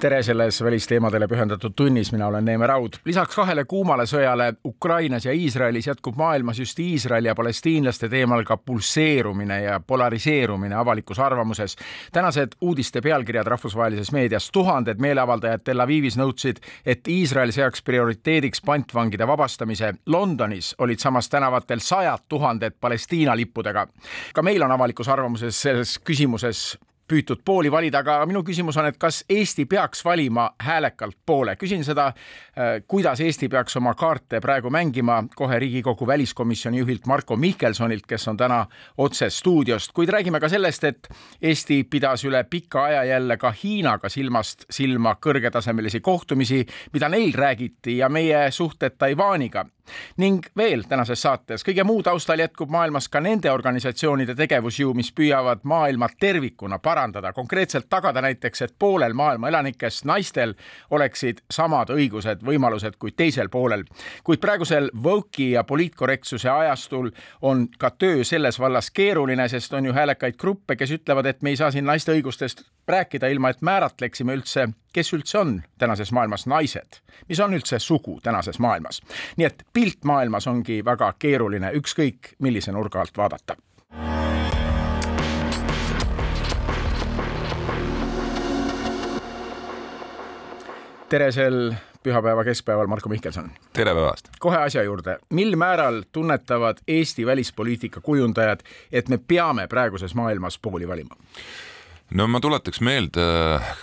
tere selles välisteemadele pühendatud tunnis, mina olen Neeme Raud. lisaks kahele kuumale sõjale Ukrainas ja Iisraelis jätkub maailmas just Iisraeli ja palestiinlaste teemal ka pulseerumine ja polariseerumine avalikus arvamuses. tänased uudiste pealkirjad rahvusvahelises meedias, tuhanded meeleavaldajad Tel Avivis nõudsid, et Iisrael seaks prioriteediks pantvangide vabastamise. Londonis olid samas tänavatel sajad tuhanded Palestiina lippudega. ka meil on avalikus arvamuses selles küsimuses püütud pooli valida, aga minu küsimus on, et kas Eesti peaks valima häälekalt poole, küsin seda, äh, kuidas Eesti peaks oma kaarte praegu mängima kohe Riigikogu väliskomisjoni juhilt Marko Mihkelsonilt, kes on täna otse stuudiost, kuid räägime ka sellest, et Eesti pidas üle pika aja jälle ka Hiinaga silmast silma kõrgetasemelisi kohtumisi, mida neil räägiti ja meie suhted Taiwaniga. Ning veel tänases saates kõige muu taustal jätkub maailmas ka nende organisatsioonide tegevusjõu, mis püüavad maailma tervikuna parandada, konkreetselt tagada näiteks, et poolel maailma elanikest naistel oleksid samad õigused, võimalused kui teisel poolel. kuid praegusel woke'i ja poliitkorrektsuse ajastul on ka töö selles vallas keeruline, sest on ju häälekaid gruppe, kes ütlevad, et me ei saa siin naiste õigustest rääkida, ilma et määratleksime üldse, kes üldse on tänases maailmas naised, mis on üldse sugu tänases maailmas. nii et pilt maailmas ongi väga keeruline, ükskõik millise nurga alt vaadata. Tere sel pühapäeva keskpäeval, Marko Mihkelson. tere päevast. kohe asja juurde, mil määral tunnetavad Eesti välispoliitika kujundajad, et me peame praeguses maailmas pooli valima? no ma tuletaks meelde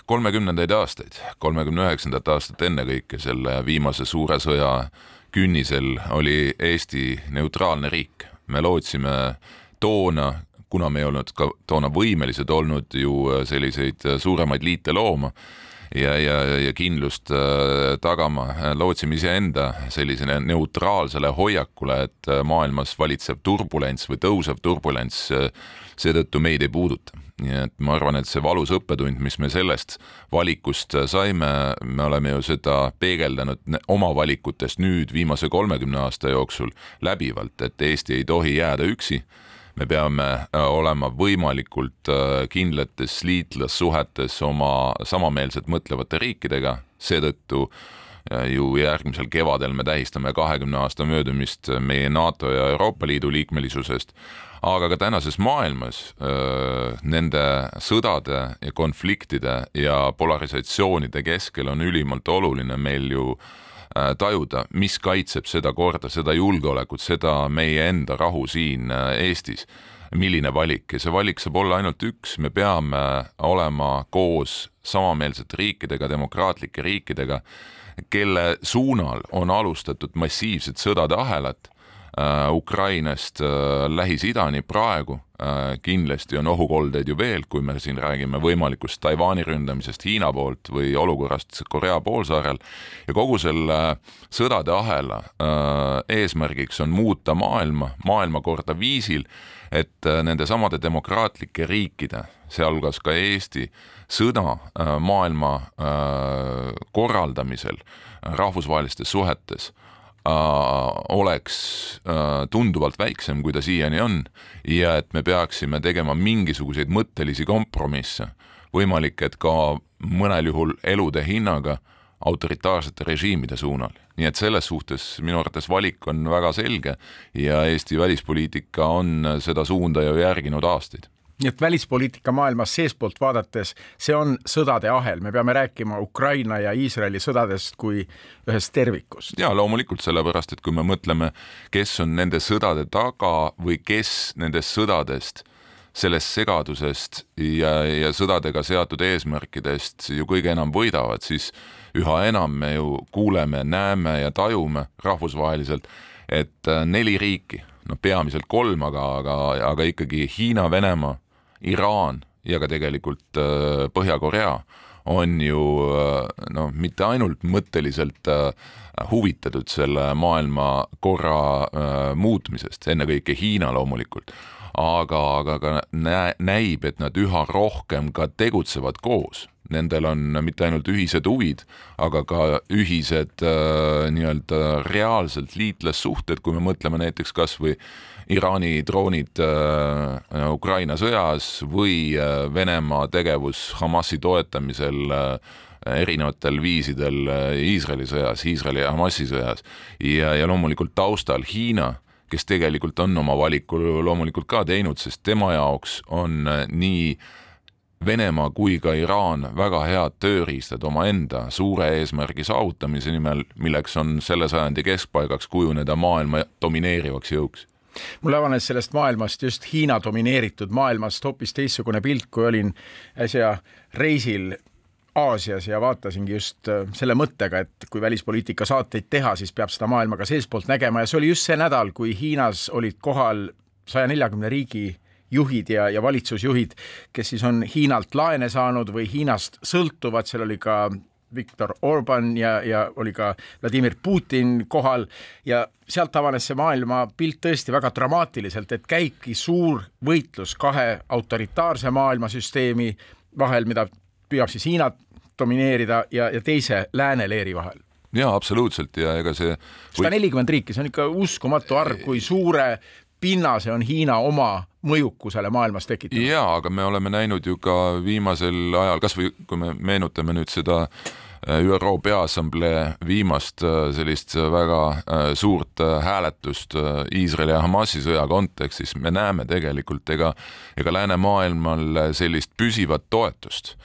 kolmekümnendaid aastaid, kolmekümne üheksandat aastat ennekõike selle viimase suure sõja künnisel oli Eesti neutraalne riik. me lootsime toona, kuna me ei olnud ka toona võimelised olnud ju selliseid suuremaid liite looma ja, ja, ja kindlust äh, tagama, lootsime iseenda sellisele neutraalsele hoiakule, et maailmas valitseb turbulents või tõusev turbulents äh, seetõttu meid ei puuduta. nii et ma arvan, et see valus õppetund, mis me sellest valikust saime, me oleme ju seda peegeldanud oma valikutest nüüd viimase kolmekümne aasta jooksul läbivalt, et Eesti ei tohi jääda üksi me peame äh, olema võimalikult äh, kindlates liitlassuhetes oma samameelselt mõtlevate riikidega, seetõttu äh, ju järgmisel kevadel me tähistame kahekümne aasta möödumist meie NATO ja Euroopa Liidu liikmelisusest. Aga ka tänases maailmas nende sõdade ja konfliktide ja polarisatsioonide keskel on ülimalt oluline meil ju öö, tajuda, mis kaitseb seda korda, seda julgeolekut, seda meie enda rahu siin Eestis. Milline valik? Ja see valik saab olla ainult üks, me peame olema koos samameelsete riikidega, demokraatlike riikidega, kelle suunal on alustatud massiivset sõdade ahelat Äh, Ukrainast äh, Lähis-Idani praegu äh, kindlasti on ohukoldeid ju veel, kui me siin räägime võimalikust Taiwan'i ründamisest Hiina poolt või olukorrast Korea poolsaarel. Ja kogu selle sõdade ahela eesmärgiks on muuta maailma, maailmakorda viisil, et nendesamade demokraatlike riikide, sealhulgas ka Eesti, sõda maailma korraldamisel rahvusvahelistes suhetes Äh, oleks äh, tunduvalt väiksem, kui ta siiani on ja et me peaksime tegema mingisuguseid mõttelisi kompromisse, võimalik, et ka mõnel juhul elude hinnaga autoritaarsete režiimide suunal. nii et selles suhtes minu arvates valik on väga selge ja Eesti välispoliitika on seda suunda ju järginud aastaid nii et välispoliitika maailmas seestpoolt vaadates, see on sõdade ahel, me peame rääkima Ukraina ja Iisraeli sõdadest kui ühest tervikust. ja loomulikult, sellepärast et kui me mõtleme, kes on nende sõdade taga või kes nendest sõdadest sellest segadusest ja, ja sõdadega seatud eesmärkidest ju kõige enam võidavad, siis üha enam me ju kuuleme, näeme ja tajume rahvusvaheliselt, et neli riiki, noh, peamiselt kolm, aga, aga, aga ikkagi Hiina, Venemaa Iraan ja ka tegelikult äh, Põhja-Korea on ju noh, mitte ainult mõtteliselt huvitatud selle maailmakorra muutmisest, ennekõike Hiina loomulikult, aga, aga ka näib, et nad üha rohkem ka tegutsevad koos. Nendel on mitte ainult ühised huvid, aga ka ühised äh, nii-öelda reaalselt liitlassuhted, kui me mõtleme näiteks kas või Iraani droonid äh, Ukraina sõjas või äh, Venemaa tegevus Hamasi toetamisel äh, erinevatel viisidel äh, Iisraeli sõjas, Iisraeli ja Hamasi sõjas. Ja, ja loomulikult taustal Hiina kes tegelikult on oma valiku loomulikult ka teinud, sest tema jaoks on äh, nii Venemaa kui ka Iraan väga head tööriistad omaenda suure eesmärgi saavutamise nimel, milleks on selle sajandi keskpaigaks kujuneda maailma domineerivaks jõuks mul avanes sellest maailmast, just Hiina domineeritud maailmast hoopis teistsugune pilt, kui olin äsja reisil Aasias ja vaatasingi just äh, selle mõttega, et kui välispoliitika saateid teha, siis peab seda maailma ka seestpoolt nägema. Ja see oli just see nädal, kui Hiinas olid kohal saja neljakümne riigi juhid ja, ja valitsusjuhid, kes siis on Hiinalt laene saanud või Hiinast sõltuvad, seal oli ka Viktor Orban ja, ja oli ka Vladimir Putin kohal. Ja sealt avanes see maailmapilt tõesti väga dramaatiliselt, et käibki suur võitlus kahe autoritaarse maailmasüsteemi vahel, mida püüab siis Hiina domineerida ja, ja teise lääneleeri vahel. Jaa, absoluutselt. Ja ega see sada nelikümmend riiki, see on ikka uskumatu arv, kui suure pinnase on Hiina oma mõjukusele maailmas tekitanud. jaa, aga me oleme näinud ju ka viimasel ajal, kasvõi kui me meenutame nüüd seda äh, ÜRO Peaassamblee viimast äh, sellist väga äh, suurt hääletust Iisraeli ja Hamasi sõja kontekstis, me näeme tegelikult ega, ega läänemaailmal sellist püsivat toetust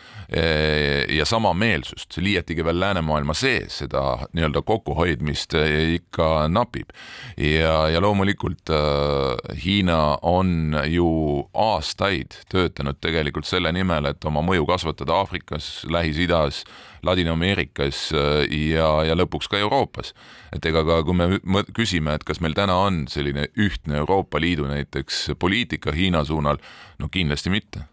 ja samameelsust, liiatigi veel läänemaailma sees, seda nii-öelda kokkuhoidmist ikka napib. ja, ja loomulikult äh, Hiina on ju aastaid töötanud tegelikult selle nimel, et oma mõju kasvatada Aafrikas, Lähis-Idas, Ladina-Ameerikas äh, ja, ja lõpuks ka Euroopas. et ega ka, kui me küsime, et kas meil täna on selline ühtne Euroopa Liidu näiteks poliitika Hiina suunal, no kindlasti mitte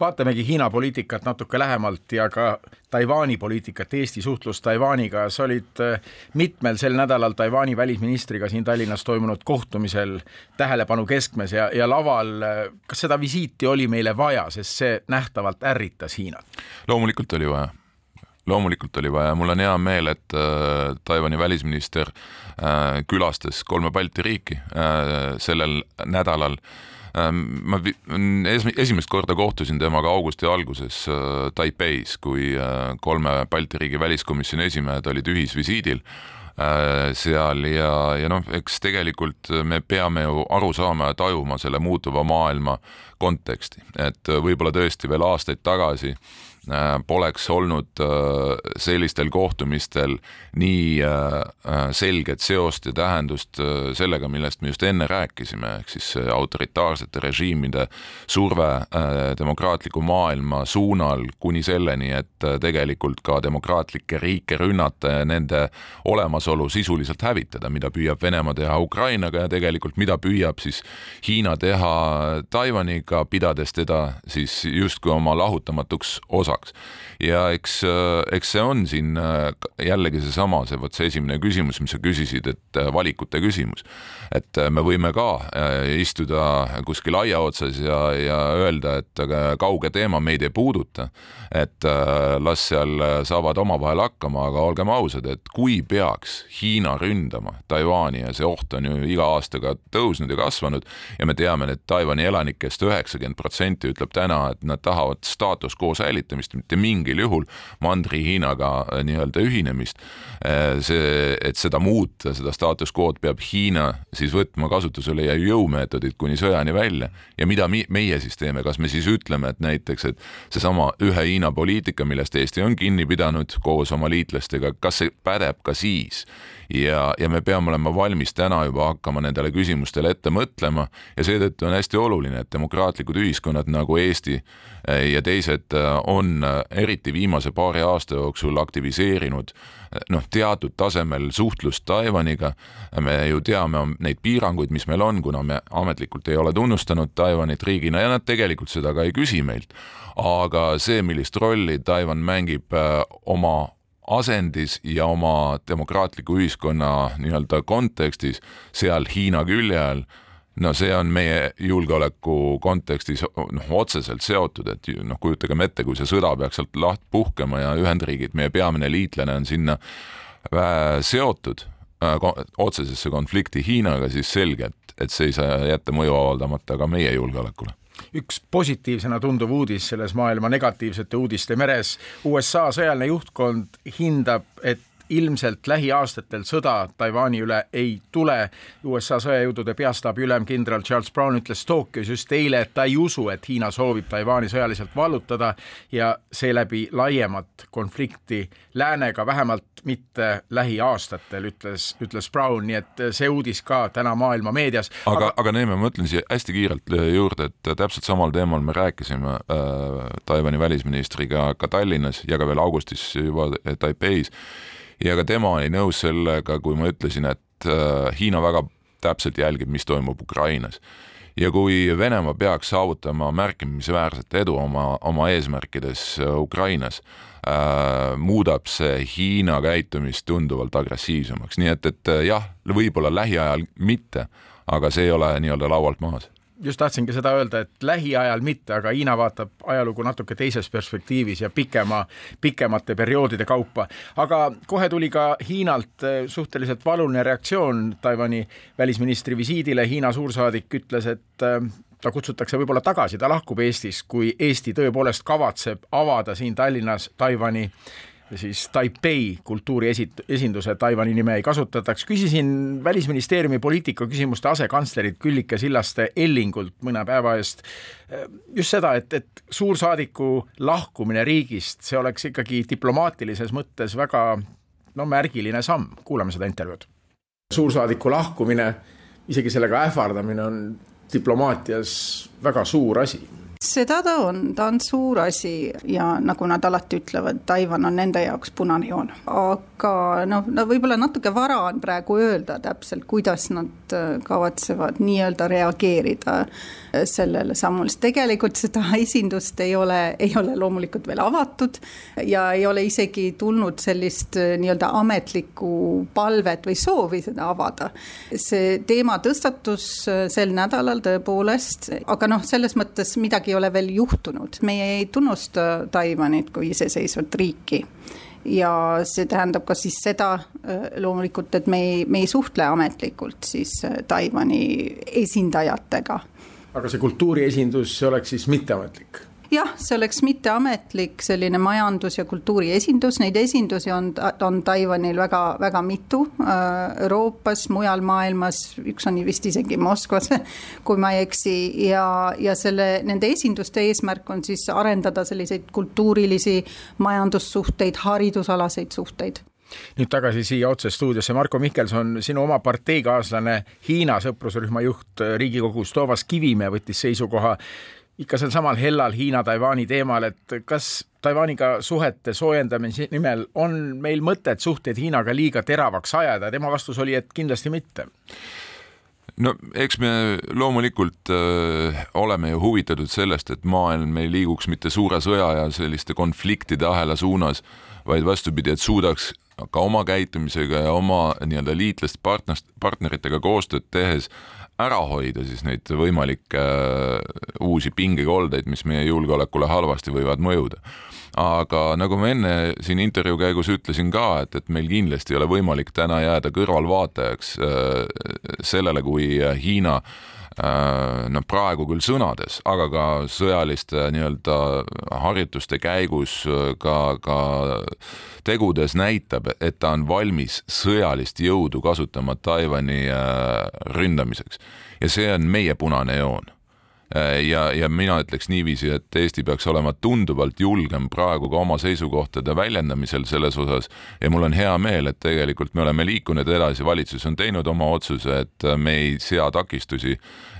vaatamegi Hiina poliitikat natuke lähemalt ja ka Taiwan'i poliitikat, Eesti suhtlust Taiwan'iga, sa olid äh, mitmel sel nädalal Taiwan'i välisministriga siin Tallinnas toimunud kohtumisel tähelepanu keskmes ja, ja laval. Äh, kas seda visiiti oli meile vaja, sest see nähtavalt ärritas Hiinat? loomulikult oli vaja loomulikult oli vaja, mul on hea meel, et äh, Taiwan'i välisminister äh, külastas kolme Balti riiki äh, sellel nädalal äh, ma esimest korda kohtusin temaga augusti alguses äh, Taipeis, kui äh, kolme Balti riigi väliskomisjoni esimehed olid ühisvisiidil äh, seal ja, ja noh, eks tegelikult me peame ju aru saama ja tajuma selle muutuva maailma konteksti, et võib-olla tõesti veel aastaid tagasi Äh, poleks olnud äh, sellistel kohtumistel nii äh, selget seost ja tähendust sellega, millest me just enne rääkisime, ehk siis autoritaarsete režiimide surve demokraatliku maailma suunal kuni selleni, et tegelikult ka demokraatlikke riike rünnata ja nende olemasolu sisuliselt hävitada, mida püüab Venemaa teha Ukrainaga ja tegelikult mida püüab siis Hiina teha Taiwaniga, pidades teda siis justkui oma lahutamatuks osaks osaks. ja eks, äh, eks see on siin äh, jällegi seesama, see vot see esimene küsimus, mis sa küsisid, et äh, valikute küsimus. et me võime ka istuda kuskil aia otsas ja, ja öelda, et kauge teema meid ei puuduta, et las seal saavad omavahel hakkama, aga olgem ausad, et kui peaks Hiina ründama Taiwan'i ja see oht on ju iga aastaga tõusnud ja kasvanud ja me teame, et Taiwan'i elanikest üheksakümmend protsenti ütleb täna, et nad tahavad staatus quo säilitamist, mitte mingil juhul Mandri-Hiinaga äh, nii-öelda ühinemist. Äh, see, et seda muuta, seda staatus quo'd peab Hiina siis võtma kasutusele ja jõumeetodid kuni sõjani välja. ja mida mi meie siis teeme, kas me siis ütleme, et näiteks, et seesama ühe Hiina poliitika, millest Eesti on kinni pidanud koos oma liitlastega, kas see pädeb ka siis ja, ja me peame olema valmis täna juba hakkama nendele küsimustele ette mõtlema ja seetõttu on hästi oluline, et demokraatlikud ühiskonnad nagu Eesti eh, ja teised eh, on eh, eriti viimase paari aasta jooksul aktiviseerinud noh, teatud tasemel suhtlust Taiwaniga. me ju teame neid piiranguid, mis meil on, kuna me ametlikult ei ole tunnustanud Taiwanit riigina ja nad tegelikult seda ka ei küsi meilt. aga see, millist rolli Taiwan mängib oma asendis ja oma demokraatliku ühiskonna nii-öelda kontekstis seal Hiina külje all, no see on meie julgeoleku kontekstis noh, otseselt seotud, et noh, kujutagem ette, kui see sõda peaks sealt laht puhkema ja Ühendriigid, meie peamine liitlane on sinna äh, seotud äh, otsesesse konflikti Hiinaga, siis selge, et, et see ei saa jätta mõju avaldamata ka meie julgeolekule üks positiivsena tunduv uudis selles maailma negatiivsete uudiste meres. USA sõjaline juhtkond hindab, et ilmselt lähiaastatel sõda Taiwan'i üle ei tule. USA sõjajõudude peastaabi ülem kindral Charles Brown ütles Tokyos just eile, et ta ei usu, et Hiina soovib Taiwan'i sõjaliselt vallutada ja seeläbi laiemat konflikti läänega, vähemalt mitte lähiaastatel, ütles, ütles Brown, nii et see uudis ka täna maailma meedias. aga, aga, aga Neeme, ma ütlen siia hästi kiirelt juurde, et täpselt samal teemal me rääkisime äh, Taiwan'i välisministriga ka Tallinnas ja ka veel augustis juba Taipeis ja ka tema oli nõus sellega, kui ma ütlesin, et äh, Hiina väga täpselt jälgib, mis toimub Ukrainas. ja kui Venemaa peaks saavutama märkimisväärset edu oma, oma eesmärkides äh, Ukrainas äh,, muudab see Hiina käitumist tunduvalt agressiivsemaks, nii et, et äh, jah, võib-olla lähiajal mitte, aga see ei ole nii-öelda laualt maas just tahtsingi seda öelda, et lähiajal mitte, aga Hiina vaatab ajalugu natuke teises perspektiivis ja pikema, pikemate perioodide kaupa. aga kohe tuli ka Hiinalt eh, suhteliselt valuline reaktsioon Taiwan'i välisministri visiidile. Hiina suursaadik ütles, et eh, ta kutsutakse võib-olla tagasi, ta lahkub Eestist, kui Eesti tõepoolest kavatseb avada siin Tallinnas Taiwan'i siis Taipei kultuuriesinduse Taiwan'i nime ei kasutataks. küsisin Välisministeeriumi poliitika küsimuste asekantslerilt Küllike Sillaste Ellingult mõne päeva eest eh, just seda, et, et suursaadiku lahkumine riigist, see oleks ikkagi diplomaatilises mõttes väga no märgiline samm, kuulame seda intervjuud. suursaadiku lahkumine, isegi sellega ähvardamine on diplomaatias väga suur asi seda ta on, ta on suur asi ja nagu nad alati ütlevad, Taiwan on nende jaoks punane joon. aga noh, no võib-olla natuke vara on praegu öelda täpselt, kuidas nad äh, kavatsevad nii-öelda reageerida sellele sammule, sest tegelikult seda esindust ei ole, ei ole loomulikult veel avatud ja ei ole isegi tulnud sellist äh, nii-öelda ametlikku palvet või soovi seda avada. see teema tõstatus sel nädalal tõepoolest, aga noh, selles mõttes midagi ei ole veel juhtunud, meie ei tunnusta Taiwanit kui iseseisvat riiki ja see tähendab ka siis seda äh, loomulikult, et me ei, me ei suhtle ametlikult siis äh, Taiwan'i esindajatega. Aga see kultuuriesindus, see oleks siis mitteametlik? jah, see oleks mitteametlik selline majandus- ja kultuuriesindus, neid esindusi on, on Taiwanil väga, väga mitu äh, Euroopas, mujal maailmas, üks on vist isegi Moskvas, kui ma ei eksi, ja, ja selle, nende esinduste eesmärk on siis arendada selliseid kultuurilisi majandussuhteid, haridusalaseid suhteid nüüd tagasi siia otse stuudiosse, Marko Mihkelson, sinu oma parteikaaslane, Hiina sõprusrühma juht Riigikogus Toomas Kivimäe võttis seisukoha ikka sel samal hellal Hiina-Taiwan'i teemal, et kas Taiwaniga suhete soojendamise nimel on meil mõtet suhteid Hiinaga liiga teravaks ajada, tema vastus oli, et kindlasti mitte. No eks me loomulikult öö, äh, oleme ju huvitatud sellest, et maailm ei liiguks mitte suure sõja ja selliste konfliktide ahela suunas, vaid vastupidi, et suudaks ka oma käitumisega ja oma nii-öelda liitlaste partnerist, partneritega koostööd tehes ära hoida siis neid võimalikke äh, uusi pingekoldeid, mis meie julgeolekule halvasti võivad mõjuda. aga nagu ma enne siin intervjuu käigus ütlesin ka, et, et meil kindlasti ei ole võimalik täna jääda kõrvalvaatajaks äh, sellele, kui Hiina äh, no praegu küll sõnades, aga ka sõjaliste nii-öelda harjutuste käigus ka, ka tegudes näitab, et ta on valmis sõjalist jõudu kasutama Taiwan'i ründamiseks. Ja see on meie punane joon ja, ja mina ütleks niiviisi, et Eesti peaks olema tunduvalt julgem praegu ka oma seisukohtade väljendamisel selles osas. Ja mul on hea meel, et tegelikult me oleme liikunud edasi, valitsus on teinud oma otsuse, et me ei sea takistusi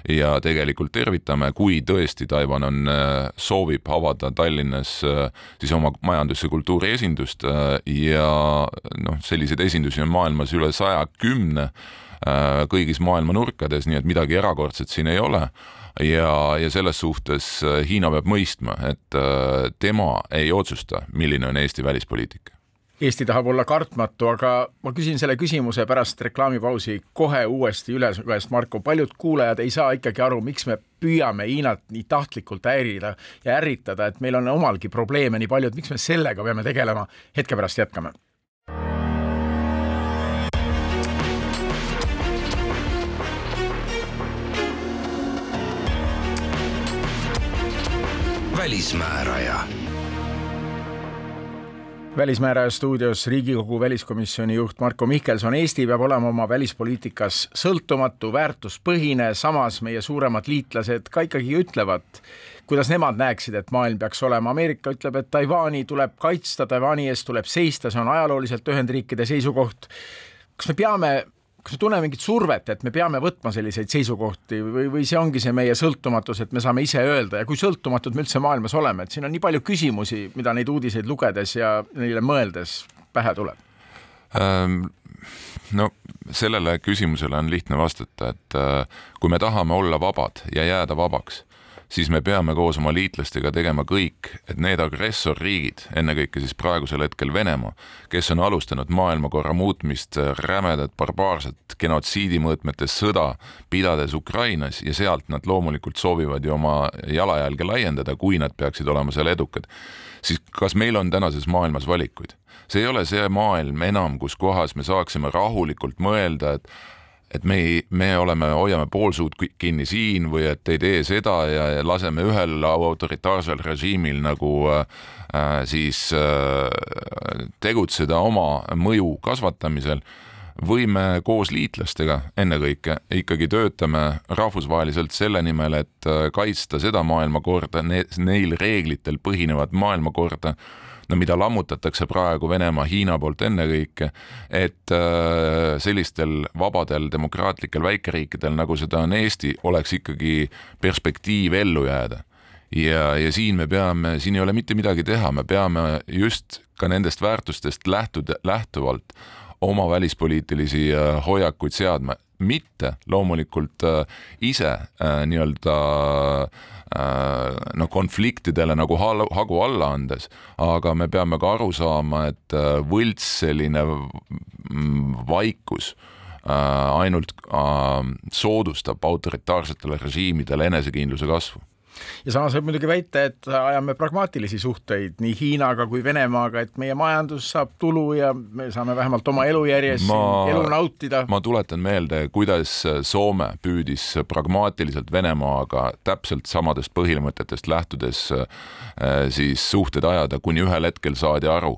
ja tegelikult tervitame, kui tõesti Taiwan on, soovib avada Tallinnas siis oma majandus- ja kultuuriesindust ja noh, selliseid esindusi on maailmas üle saja kümne Äh, kõigis maailma nurkades, nii et midagi erakordset siin ei ole. ja, ja selles suhtes äh, Hiina peab mõistma, et äh, tema ei otsusta, milline on Eesti välispoliitika. Eesti tahab olla kartmatu, aga ma küsin selle küsimuse pärast reklaamipausi kohe uuesti üle su käest, Marko. paljud kuulajad ei saa ikkagi aru, miks me püüame Hiinat nii tahtlikult häirida ja ärritada, et meil on omalgi probleeme nii palju, et miks me sellega peame tegelema. hetke pärast jätkame välismääraja. välismääraja stuudios Riigikogu väliskomisjoni juht Marko Mihkelson. Eesti peab olema oma välispoliitikas sõltumatu, väärtuspõhine, samas meie suuremad liitlased ka ikkagi ütlevad, kuidas nemad näeksid, et maailm peaks olema. Ameerika ütleb, et Taiwan'i tuleb kaitsta, Taiwan'i eest tuleb seista, see on ajalooliselt Ühendriikide seisukoht. kas me peame kas me tunneme mingit survet, et me peame võtma selliseid seisukohti või, või see ongi see meie sõltumatus, et me saame ise öelda ja kui sõltumatud me üldse maailmas oleme, et siin on nii palju küsimusi, mida neid uudiseid lugedes ja neile mõeldes pähe tuleb ähm,? no sellele küsimusele on lihtne vastata, et äh, kui me tahame olla vabad ja jääda vabaks siis me peame koos oma liitlastega tegema kõik, et need agressorriigid, ennekõike siis praegusel hetkel Venemaa, kes on alustanud maailmakorra muutmist, rämedat barbaarset genotsiidi mõõtmetes sõda, pidades Ukrainas ja sealt nad loomulikult soovivad ju oma jalajälge laiendada, kui nad peaksid olema seal edukad, siis kas meil on tänases maailmas valikuid? see ei ole see maailm enam, kus kohas me saaksime rahulikult mõelda, et et me ei, me oleme, hoiame poolsuud kinni siin või et ei tee seda ja, ja laseme ühel autoritaarsel režiimil nagu äh, siis äh, tegutseda oma mõju kasvatamisel. Või me koos liitlastega ennekõike ikkagi töötame rahvusvaheliselt selle nimel, et äh, kaitsta seda maailmakorda ne, neil reeglitel põhinevat maailmakorda mida lammutatakse praegu Venemaa, Hiina poolt ennekõike, et äh, sellistel vabadel demokraatlikel väikeriikidel, nagu seda on Eesti, oleks ikkagi perspektiiv ellu jääda. Ja, ja siin me peame, siin ei ole mitte midagi teha, me peame just ka nendest väärtustest lähtuda, lähtuvalt oma välispoliitilisi äh, hoiakuid seadma, mitte loomulikult äh, ise nii-öelda Äh, noh, konfliktidele nagu hagu alla andes, aga me peame ka aru saama, et äh, võlts selline vaikus äh, ainult soodustab autoritaarsetele režiimidele enesekindluse kasvu ja samas võib muidugi väita, et ajame pragmaatilisi suhteid nii Hiinaga kui Venemaaga, et meie majandus saab tulu ja me saame vähemalt oma elujärjes ma, elu nautida. ma tuletan meelde, kuidas Soome püüdis pragmaatiliselt Venemaaga täpselt samadest põhimõtetest lähtudes äh, siis suhted ajada, kuni ühel hetkel saadi aru,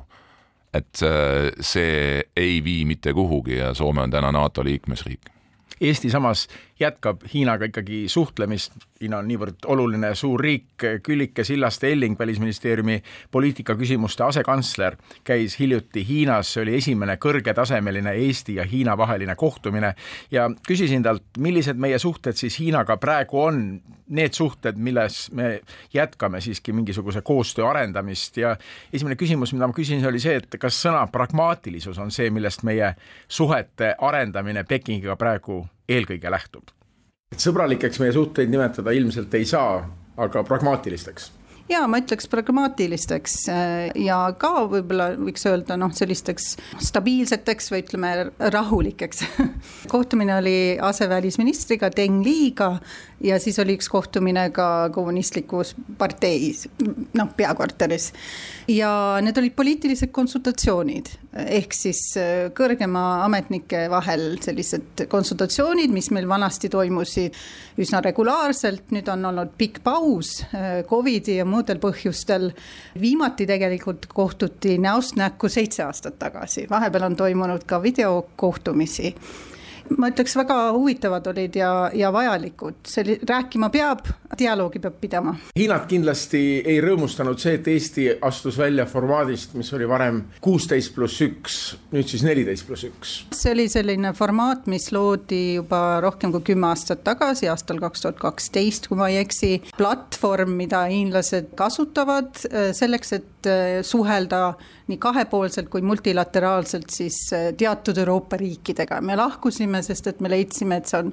et äh, see ei vii mitte kuhugi ja Soome on täna NATO liikmesriik Eesti samas jätkab Hiinaga ikkagi suhtlemist, Hiina on niivõrd oluline suur riik, Küllike Sillaste-Elling, Välisministeeriumi poliitikaküsimuste asekantsler, käis hiljuti Hiinas, see oli esimene kõrgetasemeline Eesti ja Hiina vaheline kohtumine. Ja küsisin talt, millised meie suhted siis Hiinaga praegu on, need suhted, milles me jätkame siiski mingisuguse koostöö arendamist. Ja esimene küsimus, mida ma küsisin, oli see, et kas sõna pragmaatilisus on see, millest meie suhete arendamine Pekingiga praegu eelkõige lähtub. sõbralikeks meie suhteid nimetada ilmselt ei saa, aga pragmaatilisteks ja ma ütleks pragmaatilisteks äh, ja ka võib-olla võiks öelda noh, sellisteks stabiilseteks või ütleme rahulikeks kohtumine oli asevälisministriga Deng Liga ja siis oli üks kohtumine ka kommunistlikus parteis, noh, peakorteris. ja need olid poliitilised konsultatsioonid, ehk siis äh, kõrgema ametnike vahel sellised konsultatsioonid, mis meil vanasti toimusid üsna regulaarselt, nüüd on olnud pikk paus äh, Covidi ja muudel põhjustel. viimati tegelikult kohtuti näost näkku seitse aastat tagasi, vahepeal on toimunud ka videokohtumisi ma ütleks, väga huvitavad olid ja, ja vajalikud, see rääkima peab, dialoogi peab pidama. Hiinat kindlasti ei rõõmustanud see, et Eesti astus välja formaadist, mis oli varem kuusteist pluss üks, nüüd siis neliteist pluss üks. see oli selline formaat, mis loodi juba rohkem kui kümme aastat tagasi, aastal kaks tuhat kaksteist, kui ma ei eksi. platvorm, mida hiinlased kasutavad selleks, et äh, suhelda nii kahepoolselt kui multilateraalselt siis äh, teatud Euroopa riikidega. me lahkusime, sest et me leidsime, et see on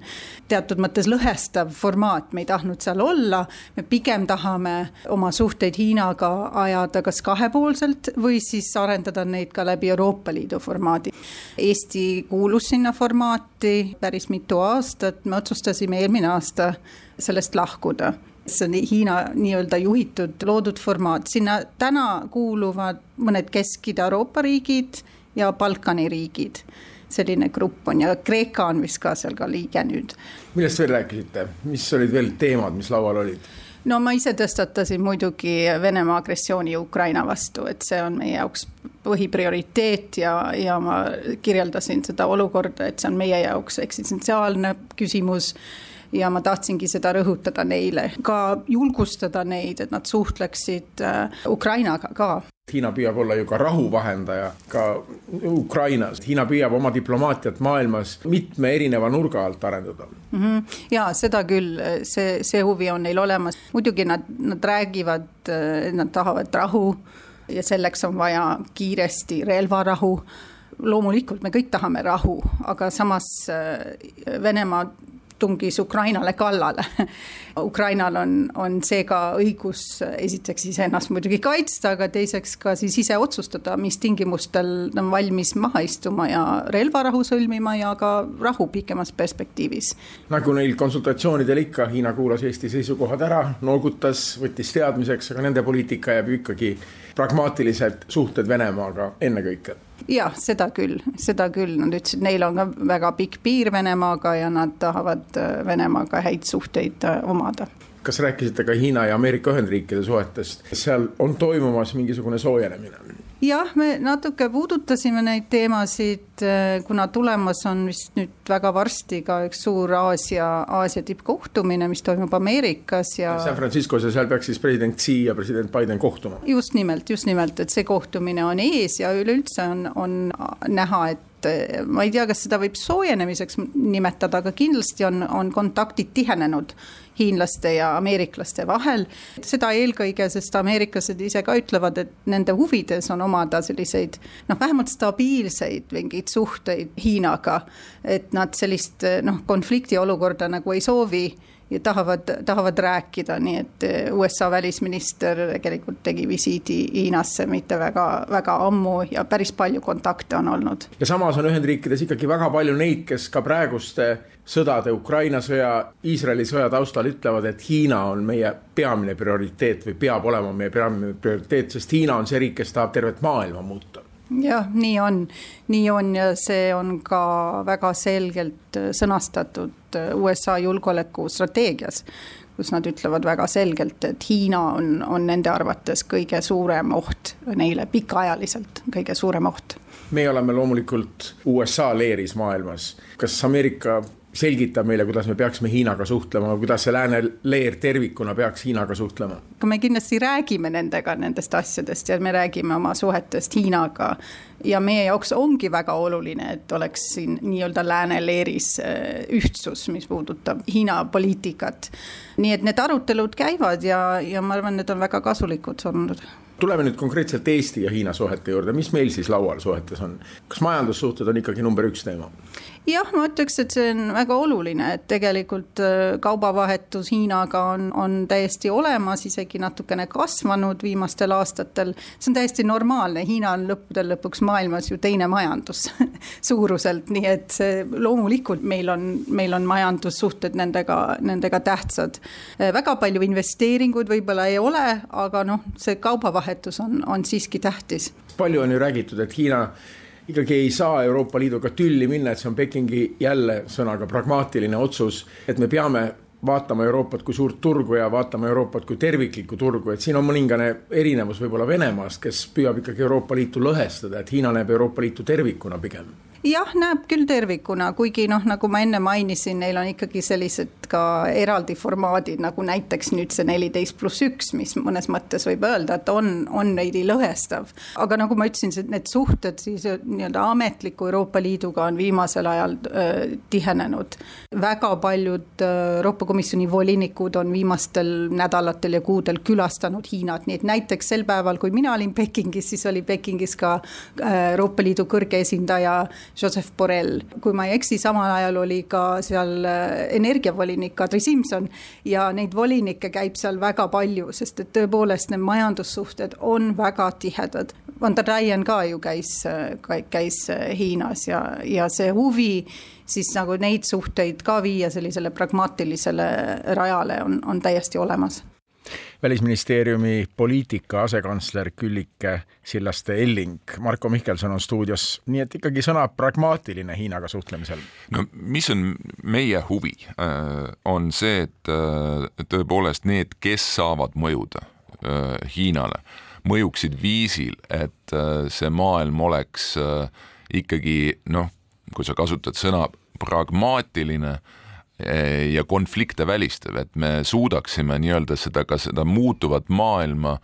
teatud mõttes lõhestav formaat, me ei tahtnud seal olla. me pigem tahame oma suhteid Hiinaga ajada kas kahepoolselt või siis arendada neid ka läbi Euroopa Liidu formaadi. Eesti kuulus sinna formaati päris mitu aastat, me otsustasime eelmine aasta sellest lahkuda see on Hiina nii-öelda juhitud loodud formaat, sinna täna kuuluvad mõned Kesk-Ida-Euroopa riigid ja Balkani riigid. selline grupp on ja Kreeka on vist ka seal ka liige nüüd. millest veel rääkisite, mis olid veel teemad, mis laual olid? no ma ise tõstatasin muidugi Venemaa agressiooni Ukraina vastu, et see on meie jaoks põhiprioriteet ja, ja ma kirjeldasin seda olukorda, et see on meie jaoks eksistentsiaalne küsimus ja ma tahtsingi seda rõhutada neile, ka julgustada neid, et nad suhtleksid äh, Ukrainaga ka. Hiina püüab olla ju ka rahu vahendaja ka Ukrainas, Hiina püüab oma diplomaatiat maailmas mitme erineva nurga alt arendada mm. -hmm. ja seda küll, see, see huvi on neil olemas, muidugi nad, nad räägivad, et nad tahavad rahu ja selleks on vaja kiiresti relvarahu loomulikult me kõik tahame rahu, aga samas äh, Venemaa tungis Ukrainale kallale. Ukrainal on, on seega õigus esiteks iseennast muidugi kaitsta, aga teiseks ka siis ise otsustada, mis tingimustel ta on valmis maha istuma ja relvarahu sõlmima ja ka rahu pikemas perspektiivis. nagu neil konsultatsioonidel ikka, Hiina kuulas Eesti seisukohad ära, noogutas, võttis teadmiseks, aga nende poliitika jääb ju ikkagi pragmaatilised suhted Venemaaga ennekõike jah, seda küll, seda küll, nad ütlesid, neil on ka väga pikk piir Venemaaga ja nad tahavad äh, Venemaaga häid suhteid äh, omada. Kas rääkisite ka Hiina ja Ameerika Ühendriikide suhetest, seal on toimumas mingisugune soojenemine? Jah, me natuke puudutasime neid teemasid, äh, kuna tulemas on vist nüüd väga varsti ka üks suur Aasia, Aasia tippkohtumine, mis toimub Ameerikas ja. San Franciscos ja seal peaks siis president Xi ja president Biden kohtuma. just nimelt, just nimelt, et see kohtumine on ees ja üleüldse on, on näha, et ma ei tea, kas seda võib soojenemiseks nimetada, aga kindlasti on, on kontaktid tihenenud hiinlaste ja ameeriklaste vahel. seda eelkõige, sest ameeriklased ise ka ütlevad, et nende huvides on omada selliseid noh, vähemalt stabiilseid mingeid suhteid Hiinaga. et nad sellist noh, konfliktiolukorda nagu ei soovi ja tahavad, tahavad rääkida, nii et USA välisminister tegelikult tegi visiidi Hiinasse mitte väga, väga ammu ja päris palju kontakte on olnud. ja samas on Ühendriikides ikkagi väga palju neid, kes ka praeguste sõdade, Ukraina sõja, Iisraeli sõja taustal ütlevad, et Hiina on meie peamine prioriteet või peab olema meie peamine prioriteet, sest Hiina on see riik, kes tahab tervet maailma muuta. Jah, nii on, nii on ja see on ka väga selgelt sõnastatud USA julgeolekustrateegias, kus nad ütlevad väga selgelt, et Hiina on, on nende arvates kõige suurem oht neile pikaajaliselt, kõige suurem oht. meie oleme loomulikult USA leeris maailmas, kas Ameerika selgitab meile, kuidas me peaksime Hiinaga suhtlema, kuidas see lääne leer tervikuna peaks Hiinaga suhtlema? me kindlasti räägime nendega nendest asjadest ja me räägime oma suhetest Hiinaga. ja meie jaoks ongi väga oluline, et oleks siin nii-öelda lääne leeris äh, ühtsus, mis puudutab Hiina poliitikat. nii et need arutelud käivad ja, ja ma arvan, need on väga kasulikud olnud tuleme nüüd konkreetselt Eesti ja Hiina suhete juurde, mis meil siis laual suhetes on, kas majandussuhted on ikkagi number üks teema? Jah, ma ütleks, et see on väga oluline, et tegelikult äh, kaubavahetus Hiinaga on, on täiesti olemas, isegi natukene kasvanud viimastel aastatel. see on täiesti normaalne, Hiina on lõppude lõpuks maailmas ju teine majandus suuruselt, nii et see loomulikult meil on, meil on majandussuhted nendega, nendega tähtsad. Äh, väga palju investeeringuid võib-olla ei ole, aga noh, see kaubavahetus on, on siiski tähtis. palju on ju räägitud, et Hiina ikkagi ei saa Euroopa Liiduga tülli minna, et see on Pekingi jälle sõnaga pragmaatiline otsus, et me peame vaatama Euroopat kui suurt turgu ja vaatama Euroopat kui terviklikku turgu, et siin on mõningane erinevus võib-olla Venemaast, kes püüab ikkagi Euroopa Liitu lõhestada, et Hiina näeb Euroopa Liitu tervikuna pigem jah, näeb küll tervikuna, kuigi noh, nagu ma enne mainisin, neil on ikkagi sellised ka eraldi formaadid, nagu näiteks nüüd see neliteist pluss üks, mis mõnes mõttes võib öelda, et on, on veidi lõhestav. aga nagu ma ütlesin, need suhted siis nii-öelda ametliku Euroopa Liiduga on viimasel ajal äh, tihenenud. väga paljud äh, Euroopa Komisjoni volinikud on viimastel nädalatel ja kuudel külastanud Hiinat, nii et näiteks sel päeval, kui mina olin Pekingis, siis oli Pekingis ka äh, Euroopa Liidu kõrge esindaja Joseph Borrell. kui ma ei eksi, samal ajal oli ka seal äh, energiavolinik Kadri Simson ja neid volinikke käib seal väga palju, sest et tõepoolest need majandussuhted on väga tihedad. Van der Leyen ka ju käis, äh, käis Hiinas ja, ja see huvi siis nagu neid suhteid ka viia sellisele pragmaatilisele rajale on, on täiesti olemas välisministeeriumi poliitika asekantsler Küllike Sillaste-Elling. Marko Mihkelson on stuudios, nii et ikkagi sõna pragmaatiline Hiinaga suhtlemisel. no mis on meie huvi, äh, on see, et äh, tõepoolest need, kes saavad mõjuda äh, Hiinale, mõjuksid viisil, et see maailm oleks ikkagi noh, kui sa kasutad sõna pragmaatiline ja konflikte välistav, et me suudaksime nii-öelda seda, ka seda muutuvat maailma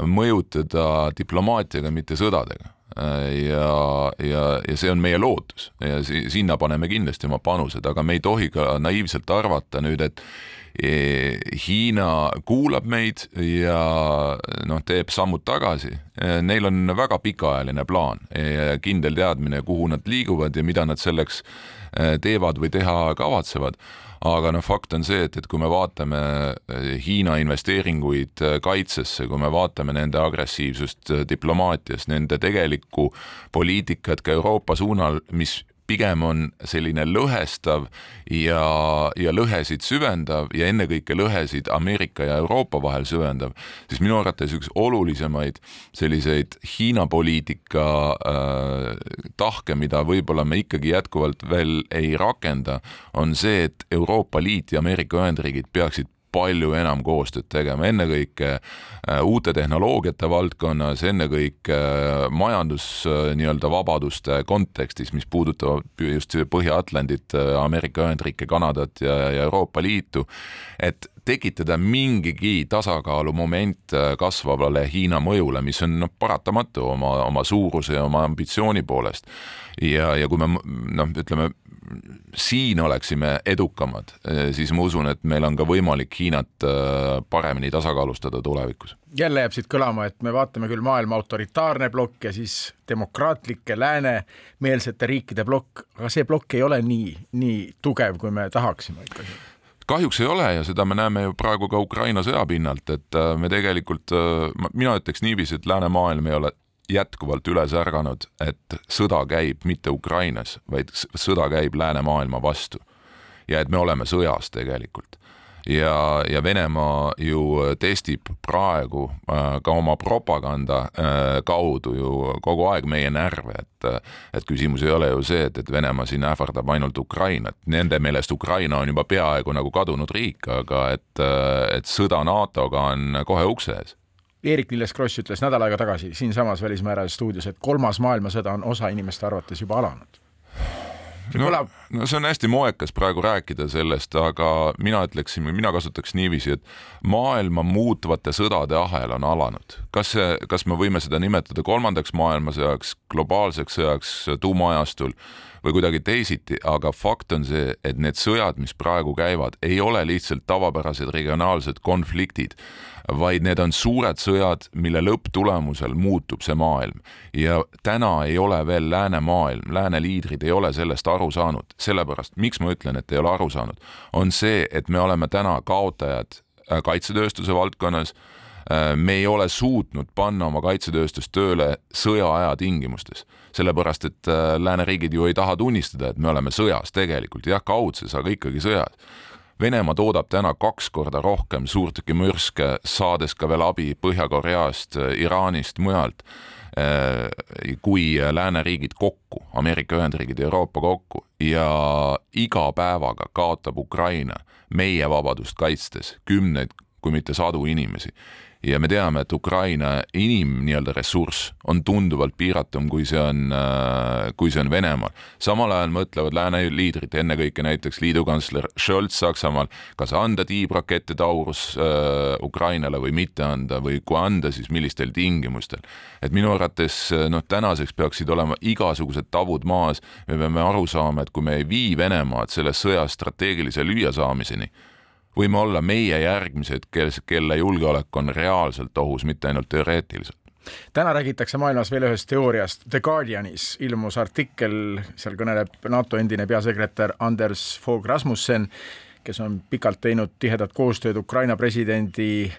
mõjutada diplomaatiaga, mitte sõdadega. Ja, ja, ja see on meie lootus ja si sinna paneme kindlasti oma panused, aga me ei tohi ka naiivselt arvata nüüd, et e, Hiina kuulab meid ja noh, teeb sammud tagasi. Neil on väga pikaajaline plaan ja kindel teadmine, kuhu nad liiguvad ja mida nad selleks teevad või teha kavatsevad. Aga noh, fakt on see, et, et kui me vaatame äh, Hiina investeeringuid äh, kaitsesse, kui me vaatame nende agressiivsust diplomaatias, nende tegelikku poliitikat ka Euroopa suunal, mis pigem on selline lõhestav ja, ja lõhesid süvendav ja ennekõike lõhesid Ameerika ja Euroopa vahel süvendav, siis minu arvates üks olulisemaid selliseid Hiina poliitika äh, tahke, mida võib-olla me ikkagi jätkuvalt veel ei rakenda, on see, et Euroopa Liit ja Ameerika Ühendriigid peaksid palju enam koostööd tegema, ennekõike äh, uute tehnoloogiate valdkonnas, ennekõike äh, majandus äh, nii-öelda vabaduste kontekstis, mis puudutavad just Põhja-Atlandit, Ameerika Ühendriike, Kanadat ja, ja Euroopa Liitu, et tekitada mingigi tasakaalumoment kasvavale Hiina mõjule, mis on noh, paratamatu oma, oma suuruse ja oma ambitsiooni poolest. ja, ja kui me noh, ütleme siin oleksime edukamad, eh, siis ma usun, et meil on ka võimalik Hiinat eh, paremini tasakaalustada tulevikus. jälle jääb siit kõlama, et me vaatame küll maailma autoritaarne plokk ja siis demokraatlike läänemeelsete riikide plokk, aga see plokk ei ole nii, nii tugev, kui me tahaksime ikkagi kahjuks ei ole ja seda me näeme ju praegu ka Ukraina sõja pinnalt, et eh, me tegelikult, mina ütleks niiviisi, et läänemaailm ei ole jätkuvalt üles ärganud, et sõda käib mitte Ukrainas, vaid sõda käib läänemaailma vastu. ja et me oleme sõjas tegelikult. ja, ja Venemaa ju testib praegu äh, ka oma propaganda äh, kaudu ju kogu aeg meie närve, et et küsimus ei ole ju see, et, et Venemaa siin ähvardab ainult Ukrainat, nende meelest Ukraina on juba peaaegu nagu kadunud riik, aga et, et sõda NATO-ga on kohe ukse ees Eerik-Niiles Kross ütles nädal aega tagasi siinsamas Välismääraja stuudios, et kolmas maailmasõda on osa inimeste arvates juba alanud. No, kõlab... no see on hästi moekas praegu rääkida sellest, aga mina ütleksin või mina kasutaks niiviisi, et maailma muutvate sõdade ahel on alanud. kas see, kas me võime seda nimetada kolmandaks maailmasõjaks, globaalseks sõjaks tuumaajastul või kuidagi teisiti, aga fakt on see, et need sõjad, mis praegu käivad, ei ole lihtsalt tavapärased regionaalsed konfliktid vaid need on suured sõjad, mille lõpptulemusel muutub see maailm. ja täna ei ole veel läänemaailm, lääne liidrid ei ole sellest aru saanud, sellepärast miks ma ütlen, et ei ole aru saanud, on see, et me oleme täna kaotajad äh, kaitsetööstuse valdkonnas. Äh, me ei ole suutnud panna oma kaitsetööstust tööle sõjaaja tingimustes, sellepärast et äh, lääneriigid ju ei taha tunnistada, et me oleme sõjas tegelikult, jah, kaudses, aga ikkagi sõjas Venemaa toodab täna kaks korda rohkem suurtükimürske, saades ka veel abi Põhja-Koreast, Iraanist, mujalt eh, kui lääneriigid kokku, Ameerika Ühendriigid ja Euroopa kokku ja iga päevaga kaotab Ukraina meie vabadust kaitstes kümneid, kui mitte sadu inimesi ja me teame, et Ukraina inim nii-öelda ressurss on tunduvalt piiratum, kui see on, äh, kui see on Venemaal. samal ajal mõtlevad lääne liidrid, ennekõike näiteks liidukantsler Scholz Saksamaal, kas anda tiibrakette Taurus äh, Ukrainale või mitte anda või kui anda, siis millistel tingimustel. et minu arvates äh, noh, tänaseks peaksid olema igasugused tabud maas, me peame aru saama, et kui me ei vii Venemaad selles sõjas strateegilise lüüasaamiseni, võime olla meie järgmised, kes, kelle julgeolek on reaalselt ohus, mitte ainult teoreetiliselt täna räägitakse maailmas veel ühest teooriast. The Guardianis ilmus artikkel, seal kõneleb NATO endine peasekretär Anders Fogh Rasmussen, kes on pikalt teinud tihedat koostööd Ukraina presidendi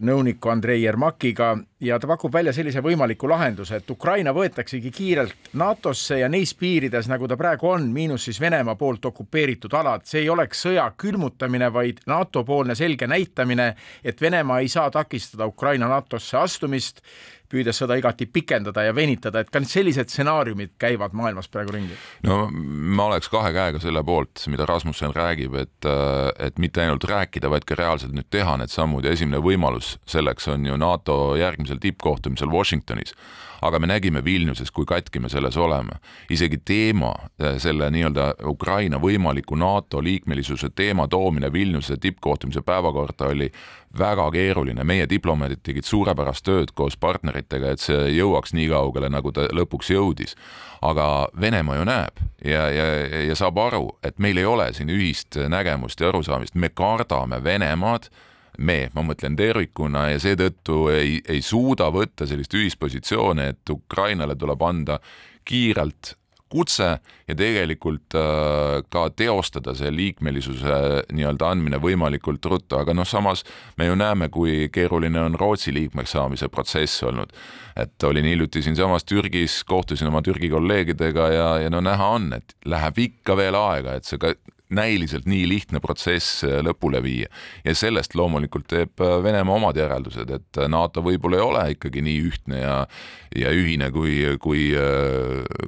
nõuniku Andrei Jermakiga ja ta pakub välja sellise võimaliku lahenduse, et Ukraina võetaksegi kiirelt NATO-sse ja neis piirides, nagu ta praegu on, miinus siis Venemaa poolt okupeeritud alad, see ei oleks sõja külmutamine, vaid NATO-poolne selge näitamine, et Venemaa ei saa takistada Ukraina NATO-sse astumist püüdes seda igati pikendada ja venitada, et ka sellised stsenaariumid käivad maailmas praegu ringi? no ma oleks kahe käega selle poolt, mida Rasmussen räägib, et, et mitte ainult rääkida, vaid ka reaalselt nüüd teha need sammud ja esimene võimalus selleks on ju NATO järgmisel tippkohtumisel Washingtonis aga me nägime Vilniuses, kui katki me selles oleme. isegi teema, äh, selle nii-öelda Ukraina võimaliku NATO liikmelisuse teema toomine Vilniuse tippkohtumise päevakorda oli väga keeruline, meie diplomaadid tegid suurepärast tööd koos partneritega, et see jõuaks nii kaugele, nagu ta lõpuks jõudis. aga Venemaa ju näeb ja, ja, ja saab aru, et meil ei ole siin ühist nägemust ja arusaamist, me kardame Venemaad me, ma mõtlen tervikuna ja seetõttu ei, ei suuda võtta sellist ühispositsiooni, et Ukrainale tuleb anda kiirelt kutse ja tegelikult äh, ka teostada see liikmelisuse nii-öelda andmine võimalikult ruttu, aga noh, samas me ju näeme, kui keeruline on Rootsi liikmeks saamise protsess olnud. et olin hiljuti siinsamas Türgis, kohtusin oma Türgi kolleegidega ja, ja no näha on, et läheb ikka veel aega, et see ka näiliselt nii lihtne protsess äh, lõpule viia. ja sellest loomulikult teeb äh, Venemaa omad järeldused, et äh, NATO võib-olla ei ole ikkagi nii ühtne ja ja ühine, kui, kui,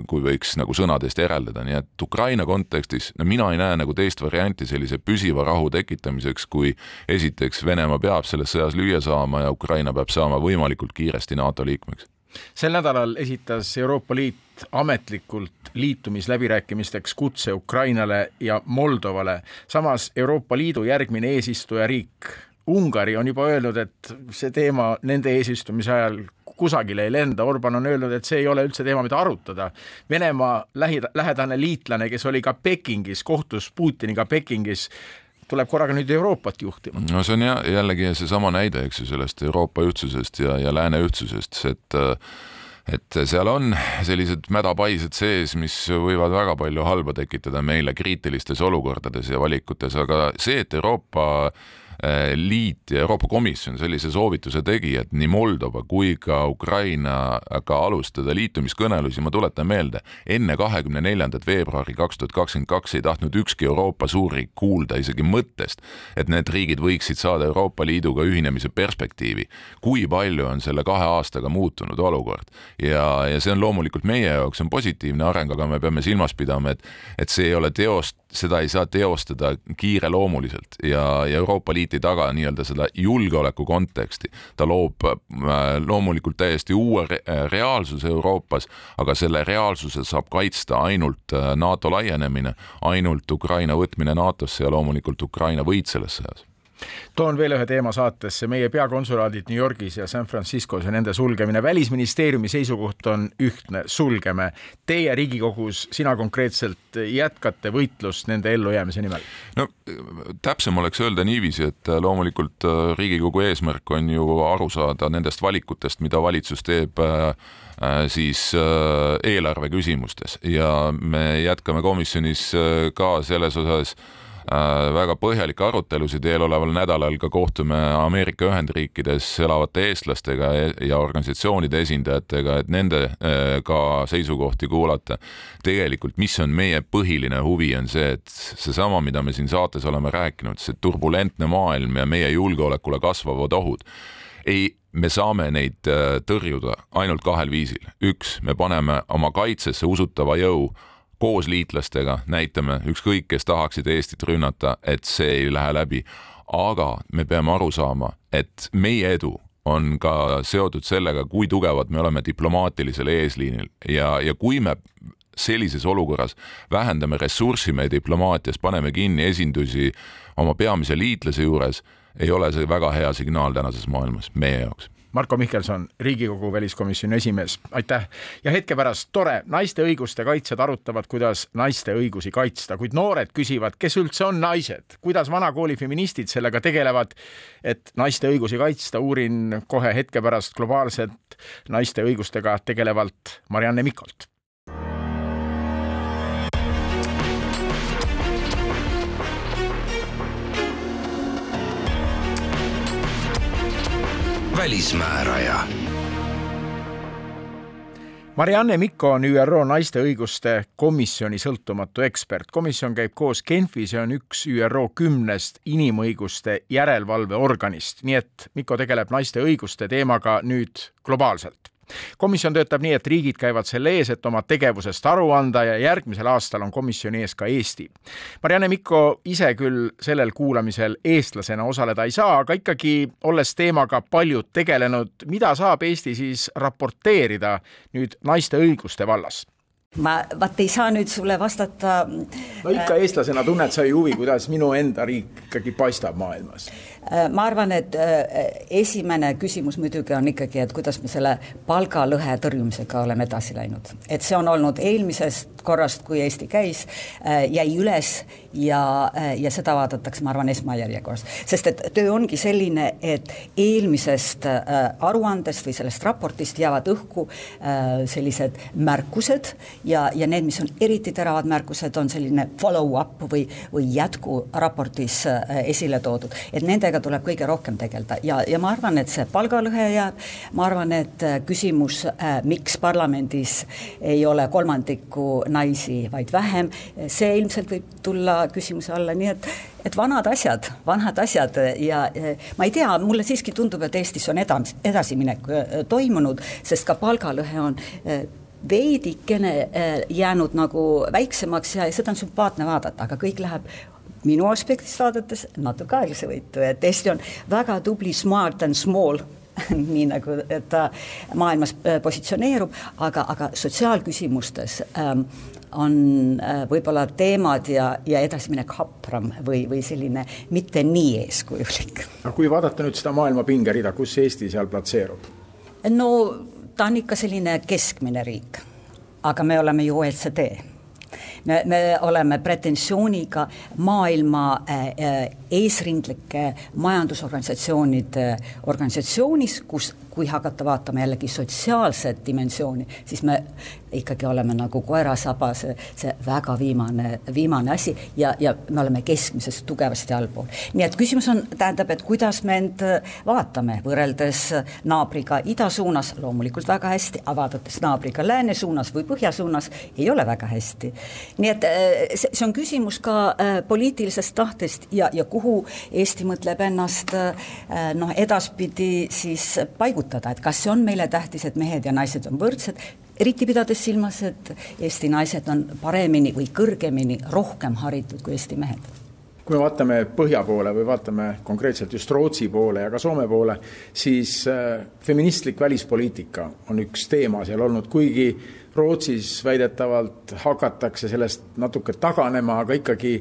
kui võiks nagu sõnadest järeldada, nii et Ukraina kontekstis no mina ei näe nagu teist varianti sellise püsiva rahu tekitamiseks, kui esiteks Venemaa peab selles sõjas lüüa saama ja Ukraina peab saama võimalikult kiiresti NATO liikmeks sel nädalal esitas Euroopa Liit ametlikult liitumisläbirääkimisteks kutse Ukrainale ja Moldovale. samas Euroopa Liidu järgmine eesistujariik Ungari on juba öelnud, et see teema nende eesistumise ajal kusagile ei lenda, Orban on öelnud, et see ei ole üldse teema, mida arutada. Venemaa lähi, lähedane liitlane, kes oli ka Pekingis, kohtus Putiniga Pekingis, tuleb korraga nüüd Euroopat juhtima. no see on ja jällegi seesama näide, eks ju, sellest Euroopa ühtsusest ja, ja lääne ühtsusest, et et seal on sellised mädapaised sees, mis võivad väga palju halba tekitada meile kriitilistes olukordades ja valikutes, aga see, et Euroopa liit ja Euroopa Komisjon sellise soovituse tegi, et nii Moldova kui ka Ukrainaga alustada liitumiskõnelusi, ma tuletan meelde, enne kahekümne neljandat veebruari kaks tuhat kakskümmend kaks ei tahtnud ükski Euroopa suurriik kuulda isegi mõttest, et need riigid võiksid saada Euroopa Liiduga ühinemise perspektiivi. kui palju on selle kahe aastaga muutunud olukord ja, ja see on loomulikult meie jaoks on positiivne areng, aga me peame silmas pidama, et, et see ei ole teost, seda ei saa teostada kiireloomuliselt ja, ja Euroopa Liit ei taga nii-öelda seda julgeoleku konteksti. ta loob äh, loomulikult täiesti uue re reaalsuse Euroopas, aga selle reaalsuse saab kaitsta ainult äh, NATO laienemine, ainult Ukraina võtmine NATO-sse ja loomulikult Ukraina võit selles sõjas toon veel ühe teema saatesse, meie peakonsulaadid New Yorgis ja San Franciscos ja nende sulgemine. välisministeeriumi seisukoht on ühtne, sulgeme. Teie Riigikogus, sina konkreetselt jätkate võitlust nende ellujäämise nimel? no täpsem oleks öelda niiviisi, et loomulikult äh, Riigikogu eesmärk on ju aru saada nendest valikutest, mida valitsus teeb äh, äh, siis eelarve küsimustes ja me jätkame komisjonis ka selles osas Äh, väga põhjalikke arutelusid, eeloleval nädalal ka kohtume Ameerika Ühendriikides elavate eestlastega ja organisatsioonide esindajatega, et nende äh, ka seisukohti kuulata. tegelikult, mis on meie põhiline huvi, on see, et seesama, mida me siin saates oleme rääkinud, see turbulentne maailm ja meie julgeolekule kasvavad ohud ei, me saame neid äh, tõrjuda ainult kahel viisil. üks, me paneme oma kaitsesse usutava jõu koos liitlastega näitame, ükskõik kes tahaksid Eestit rünnata, et see ei lähe läbi. aga me peame aru saama, et meie edu on ka seotud sellega, kui tugevad me oleme diplomaatilisel eesliinil ja, ja kui me sellises olukorras vähendame ressurssi meie diplomaatias, paneme kinni esindusi oma peamise liitlase juures, ei ole see väga hea signaal tänases maailmas meie jaoks Marko Mihkelson, Riigikogu väliskomisjoni esimees, aitäh. ja hetke pärast tore, naiste õiguste kaitsjad arutavad, kuidas naiste õigusi kaitsta, kuid noored küsivad, kes üldse on naised, kuidas vanakooli feministid sellega tegelevad, et naiste õigusi kaitsta, uurin kohe hetke pärast globaalselt naiste õigustega tegelevalt Marianne Mikolt välismääraja. Marianne Mikko on ÜRO naiste õiguste komisjoni sõltumatu ekspert. komisjon käib koos Genfis ja on üks ÜRO kümnest inimõiguste järelevalveorganist, nii et Mikko tegeleb naiste õiguste teemaga nüüd globaalselt komisjon töötab nii, et riigid käivad selle ees, et oma tegevusest aru anda ja järgmisel aastal on komisjoni ees ka Eesti. Marianne Mikko ise küll sellel kuulamisel eestlasena osaleda ei saa, aga ikkagi olles teemaga palju tegelenud, mida saab Eesti siis raporteerida nüüd naiste õiguste vallas? ma vaat ei saa nüüd sulle vastata. no ikka eestlasena tunned sa ju huvi, kuidas minu enda riik ikkagi paistab maailmas Äh, ma arvan, et äh, esimene küsimus muidugi on ikkagi, et kuidas me selle palgalõhe tõrjumisega oleme edasi läinud. et see on olnud eelmisest korrast, kui Eesti käis, äh, jäi üles ja, ja seda vaadatakse, ma arvan, esmajärjekorras. sest et töö ongi selline, et eelmisest aruandest või sellest raportist jäävad õhku sellised märkused ja, ja need, mis on eriti teravad märkused, on selline follow-up või, või jätku raportis esile toodud, et nende sellega tuleb kõige rohkem tegeleda ja, ja ma arvan, et see palgalõhe jääb, ma arvan, et äh, küsimus, äh, miks parlamendis ei ole kolmandikku naisi, vaid vähem, see ilmselt võib tulla küsimuse alla, nii et et vanad asjad, vanad asjad ja ma ei tea, mulle siiski tundub, et Eestis on edas-, edasiminek äh, toimunud, sest ka palgalõhe on veidikene jäänud nagu väiksemaks ja seda on sümpaatne vaadata, aga kõik läheb minu aspektist vaadates natuke aeglasevõitu, et Eesti on väga tubli smart and small nii nagu ta maailmas äh, positsioneerub, aga, aga sotsiaalküsimustes ähm, on äh, võib-olla teemad ja, ja edasiminek hapram või, või selline mitte nii eeskujulik. aga kui vaadata nüüd seda maailma pingerida, kus Eesti seal platseerub? no ta on ikka selline keskmine riik, aga me oleme ju OECD me, me oleme pretensiooniga maailma äh, äh, eesrindlike majandusorganisatsioonide organisatsioonis, kus kui hakata vaatama jällegi sotsiaalset dimensiooni, siis me ikkagi oleme nagu koerasaba, see, see väga viimane, viimane asi ja, ja me oleme keskmisest tugevasti allpool. nii et küsimus on, tähendab, et kuidas me end vaatame võrreldes naabriga ida suunas, loomulikult väga hästi, aga vaadates naabriga lääne suunas või põhja suunas, ei ole väga hästi. nii et eh, see, see on küsimus ka äh, poliitilisest tahtest ja, ja kuhu Eesti mõtleb ennast äh, noh, edaspidi siis paigutada, et kas see on meile tähtis, et mehed ja naised on võrdsed, eriti pidades silmas, et Eesti naised on paremini või kõrgemini, rohkem haritud kui Eesti mehed. Kui me vaatame põhja poole või vaatame konkreetselt just Rootsi poole ja ka Soome poole, siis äh, feministlik välispoliitika on üks teema seal olnud, kuigi Rootsis väidetavalt hakatakse sellest natuke taganema, aga ikkagi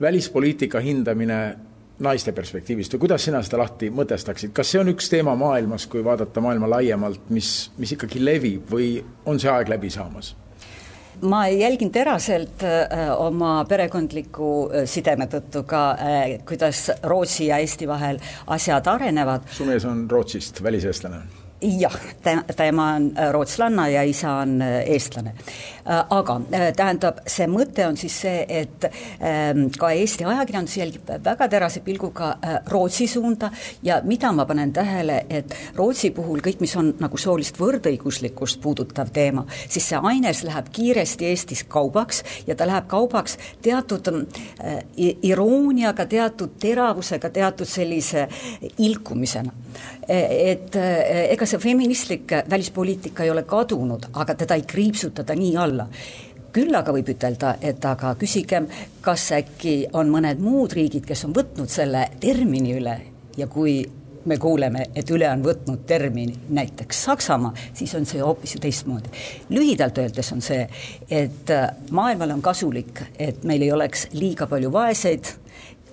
välispoliitika hindamine naiste perspektiivist või kuidas sina seda lahti mõtestaksid, kas see on üks teema maailmas, kui vaadata maailma laiemalt, mis, mis ikkagi levib või on see aeg läbi saamas? ma jälgin teraselt äh, oma perekondliku äh, sideme tõttu ka äh,, kuidas Rootsi ja Eesti vahel asjad arenevad. su mees on Rootsist, väliseestlane jah, tema on äh, rootslanna ja isa on äh, eestlane. Äh, aga tähendab, see mõte on siis see, et ähm, ka Eesti ajakirjandus jälgib väga terase pilguga Rootsi suunda ja mida ma panen tähele, et Rootsi puhul kõik, mis on nagu soolist võrdõiguslikkust puudutav teema, siis see aines läheb kiiresti Eestis kaubaks ja ta läheb kaubaks teatud irooniaga, teatud teravusega, teatud sellise ilkumisena. et ega see feministlik välispoliitika ei ole kadunud, aga teda ei kriipsutata nii alla küll aga võib ütelda, et aga küsigem, kas äkki on mõned muud riigid, kes on võtnud selle termini üle ja kui me kuuleme, et üle on võtnud termini näiteks Saksamaa, siis on see hoopis ju teistmoodi. lühidalt öeldes on see, et äh, maailmale on kasulik, et meil ei oleks liiga palju vaeseid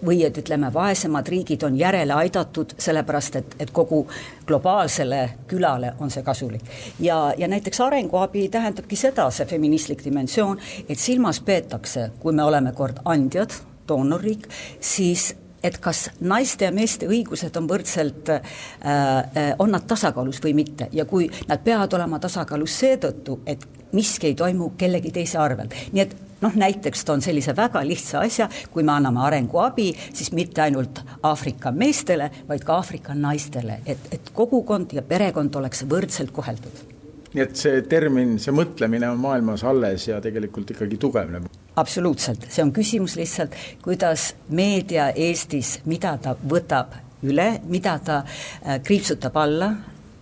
või et ütleme, vaesemad riigid on järele aidatud, sellepärast et, et kogu globaalsele külale on see kasulik. ja, ja näiteks arenguabi tähendabki seda, see feministlik dimensioon, et silmas peetakse, kui me oleme kord andjad, doonorriik, siis et kas naiste ja meeste õigused on võrdselt äh,, äh on nad tasakaalus või mitte ja kui nad peavad olema tasakaalus seetõttu, et miski ei toimu kellegi teise arvelt, nii et noh, näiteks toon sellise väga lihtsa asja, kui me anname arenguabi, siis mitte ainult Aafrika meestele, vaid ka Aafrika naistele, et, et kogukond ja perekond oleks võrdselt koheldud. nii et see termin, see mõtlemine on maailmas alles ja tegelikult ikkagi tugevneb? absoluutselt, see on küsimus lihtsalt, kuidas meedia Eestis, mida ta võtab üle, mida ta äh, kriipsutab alla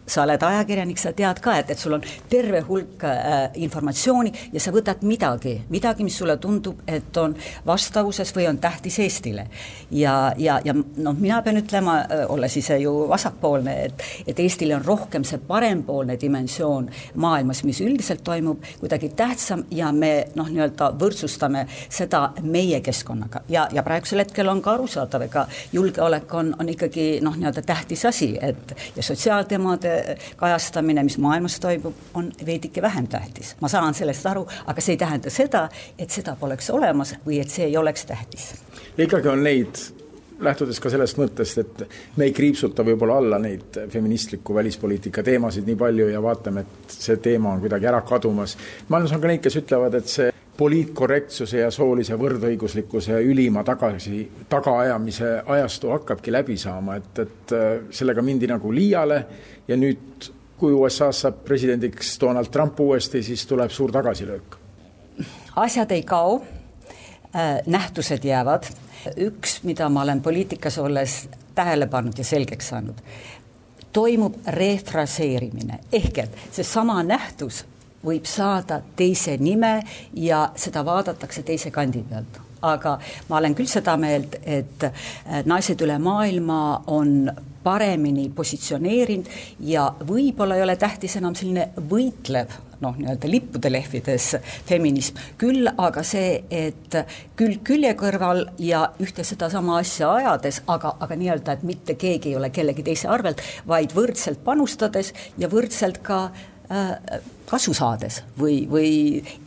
sa oled ajakirjanik, sa tead ka, et, et sul on terve hulk äh, informatsiooni ja sa võtad midagi, midagi, mis sulle tundub, et on vastavuses või on tähtis Eestile. ja, ja, ja noh, mina pean ütlema, äh, olles ise ju vasakpoolne, et, et Eestile on rohkem see parempoolne dimensioon maailmas, mis üldiselt toimub, kuidagi tähtsam ja me noh, nii-öelda võrdsustame seda meie keskkonnaga ja, ja praegusel hetkel on ka arusaadav, ega julgeolek on, on ikkagi noh, nii-öelda tähtis asi, et ja sotsiaalteemade kajastamine, mis maailmas toimub, on veidike vähem tähtis. ma saan sellest aru, aga see ei tähenda seda, et seda poleks olemas või et see ei oleks tähtis. ikkagi on neid lähtudes ka sellest mõttest, et me ei kriipsuta võib-olla alla neid feministliku välispoliitika teemasid nii palju ja vaatame, et see teema on kuidagi ära kadumas. maailmas on ka neid, kes ütlevad, et see poliitkorrektsuse ja soolise võrdõiguslikkuse ülima tagasi, tagaajamise ajastu hakkabki läbi saama, et, et äh, sellega mindi nagu liiale ja nüüd, kui USA-s saab presidendiks Donald Trump uuesti, siis tuleb suur tagasilöök. asjad ei kao, äh, nähtused jäävad, üks, mida ma olen poliitikas olles tähele pannud ja selgeks saanud, toimub refraseerimine, ehk et seesama nähtus võib saada teise nime ja seda vaadatakse teise kandi pealt. Aga ma olen küll seda meelt, et äh, naised üle maailma on paremini positsioneerinud ja võib-olla ei ole tähtis enam selline võitlev noh, nii-öelda lippude lehvides feminism, küll aga see, et külg külje kõrval ja ühte sedasama asja ajades, aga, aga nii-öelda, et mitte keegi ei ole kellegi teise arvelt, vaid võrdselt panustades ja võrdselt ka äh, kasu saades või, või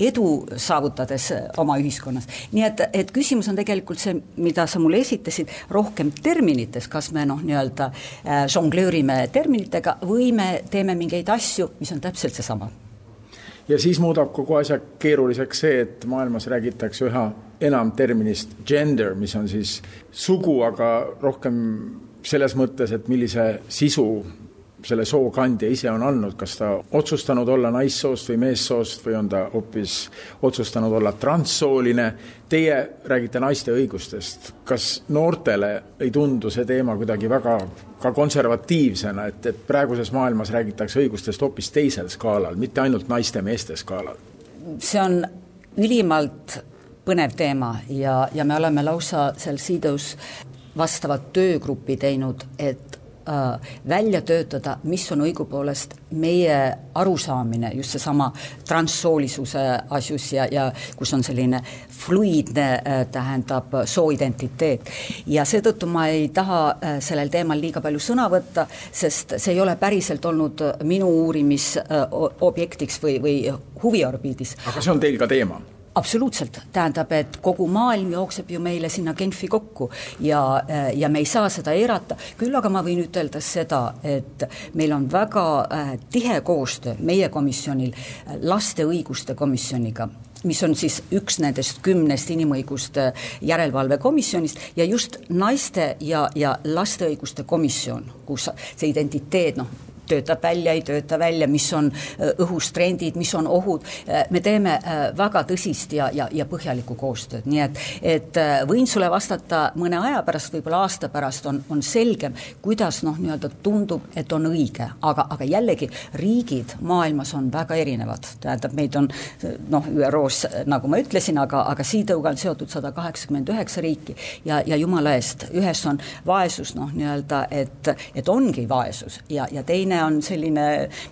edu saavutades oma ühiskonnas. nii et, et küsimus on tegelikult see, mida sa mulle esitasid, rohkem terminites, kas me noh, nii-öelda äh, žonglöörime terminitega või me teeme mingeid asju, mis on täpselt seesama. ja siis muudab kogu asja keeruliseks see, et maailmas räägitakse üha enam terminist gender, mis on siis sugu, aga rohkem selles mõttes, et millise sisu selle sookandja ise on andnud, kas ta otsustanud olla naissoost või meessoost või on ta hoopis otsustanud olla transsooline. Teie räägite naiste õigustest, kas noortele ei tundu see teema kuidagi väga ka konservatiivsena, et, et praeguses maailmas räägitakse õigustest hoopis teisel skaalal, mitte ainult naiste-meeste skaalal? see on ülimalt põnev teema ja, ja me oleme lausa seal Siidus vastavat töögruppi teinud, et välja töötada, mis on õigupoolest meie arusaamine, just seesama transsoolisuse asjus ja, ja kus on selline fluiidne, äh, tähendab sooidentiteet. ja seetõttu ma ei taha äh, sellel teemal liiga palju sõna võtta, sest see ei ole päriselt olnud minu uurimisobjektiks või, või huviorbiidis. aga see on teil ka teema absoluutselt, tähendab, et kogu maailm jookseb ju meile sinna Genfi kokku ja, ja me ei saa seda eirata, küll aga ma võin ütelda seda, et meil on väga äh, tihe koostöö meie komisjonil äh, laste õiguste komisjoniga mis on siis üks nendest kümnest inimõiguste järelevalvekomisjonist ja just naiste ja, ja laste õiguste komisjon, kus see identiteet, noh, töötab välja, ei tööta välja, mis on õhus trendid, mis on ohud, me teeme väga tõsist ja, ja, ja põhjalikku koostööd, nii et, et võin sulle vastata mõne aja pärast, võib-olla aasta pärast on, on selgem, kuidas noh, nii-öelda tundub, et on õige, aga, aga jällegi riigid maailmas on väga erinevad, tähendab, meid on noh, ÜRO-s nagu ma ütlesin, aga, aga siidõuga on seotud sada kaheksakümmend üheksa riiki. Ja, ja jumala eest, ühes on vaesus noh, nii-öelda, et, et ongi vaesus. Ja, ja teine on selline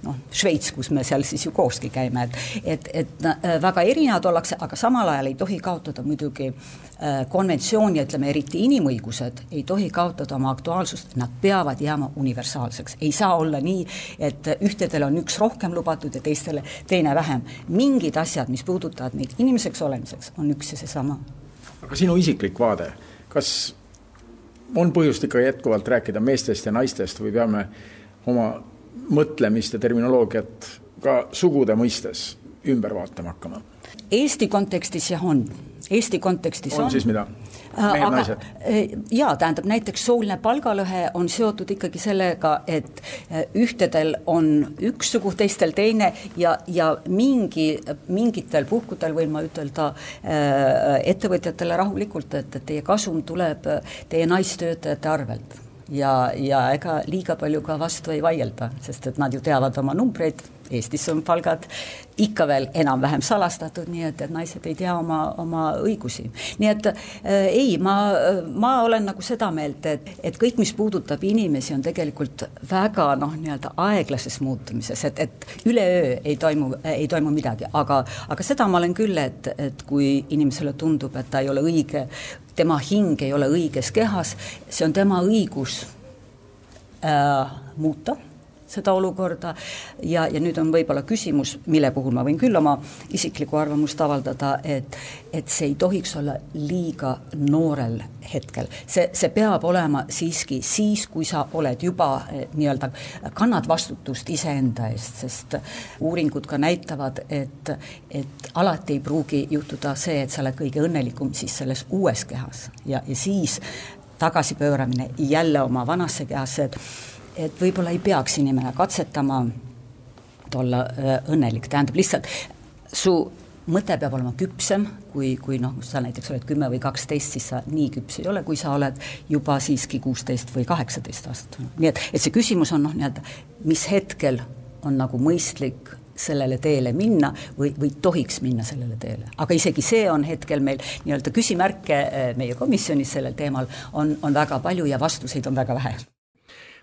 noh, Šveits, kus me seal siis ju kooski käime, et et, et äh, väga erinevad ollakse, aga samal ajal ei tohi kaotada muidugi äh, konventsiooni, ütleme eriti inimõigused, ei tohi kaotada oma aktuaalsust, nad peavad jääma universaalseks, ei saa olla nii, et ühtedel on üks rohkem lubatud ja teistele teine vähem. mingid asjad, mis puudutavad meid inimeseks olemiseks, on üks ja seesama. aga sinu isiklik vaade, kas on põhjust ikka jätkuvalt rääkida meestest ja naistest või peame oma mõtlemist ja terminoloogiat ka sugude mõistes ümber vaatama hakkama? Eesti kontekstis jah on, Eesti kontekstis on. on siis mida? Äh, naised? Äh, jaa, tähendab näiteks sooline palgalõhe on seotud ikkagi sellega, et äh, ühtedel on üks sugu, teistel teine ja, ja mingi, mingitel puhkudel võin ma ütelda ettevõtjatele rahulikult, et, et teie kasum tuleb teie naistöötajate arvelt ja, ja ega liiga palju ka vastu ei vaielda, sest et nad ju teavad oma numbreid Eestis on palgad ikka veel enam-vähem salastatud, nii et, et naised ei tea oma, oma õigusi. nii et äh, ei, ma, ma olen nagu seda meelt, et, et kõik, mis puudutab inimesi, on tegelikult väga noh, nii-öelda aeglases muutumises, et, et üleöö ei toimu, ei toimu midagi, aga, aga seda ma olen küll, et, et kui inimesele tundub, et ta ei ole õige, tema hing ei ole õiges kehas, see on tema õigus äh, muuta seda olukorda ja, ja nüüd on võib-olla küsimus, mille puhul ma võin küll oma isiklikku arvamust avaldada, et et see ei tohiks olla liiga noorel hetkel. see, see peab olema siiski siis, kui sa oled juba eh, nii-öelda, kannad vastutust iseenda eest, sest uuringud ka näitavad, et, et alati ei pruugi juhtuda see, et sa oled kõige õnnelikum siis selles uues kehas ja, ja siis tagasipööramine jälle oma vanasse kehasse, et et võib-olla ei peaks inimene katsetama olla äh, õnnelik, tähendab lihtsalt su mõte peab olema küpsem, kui, kui noh, sa näiteks oled kümme või kaksteist, siis sa nii küps ei ole, kui sa oled juba siiski kuusteist või kaheksateist aastat. nii et, et see küsimus on noh, nii-öelda mis hetkel on nagu mõistlik sellele teele minna või, või tohiks minna sellele teele. aga isegi see on hetkel meil nii-öelda küsimärke äh, meie komisjonis sellel teemal on, on väga palju ja vastuseid on väga vähe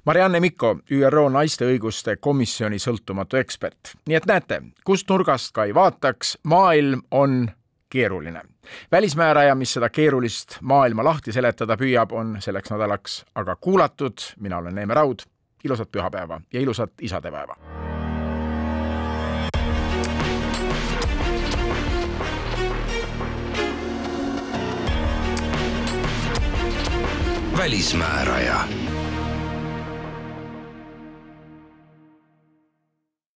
Marianne Mikko, ÜRO naiste õiguste komisjoni sõltumatu ekspert. nii et näete, kust nurgast ka ei vaataks, maailm on keeruline. välismääraja, mis seda keerulist maailma lahti seletada püüab, on selleks nädalaks aga kuulatud. mina olen Neeme Raud, ilusat pühapäeva ja ilusat isadepäeva. välismääraja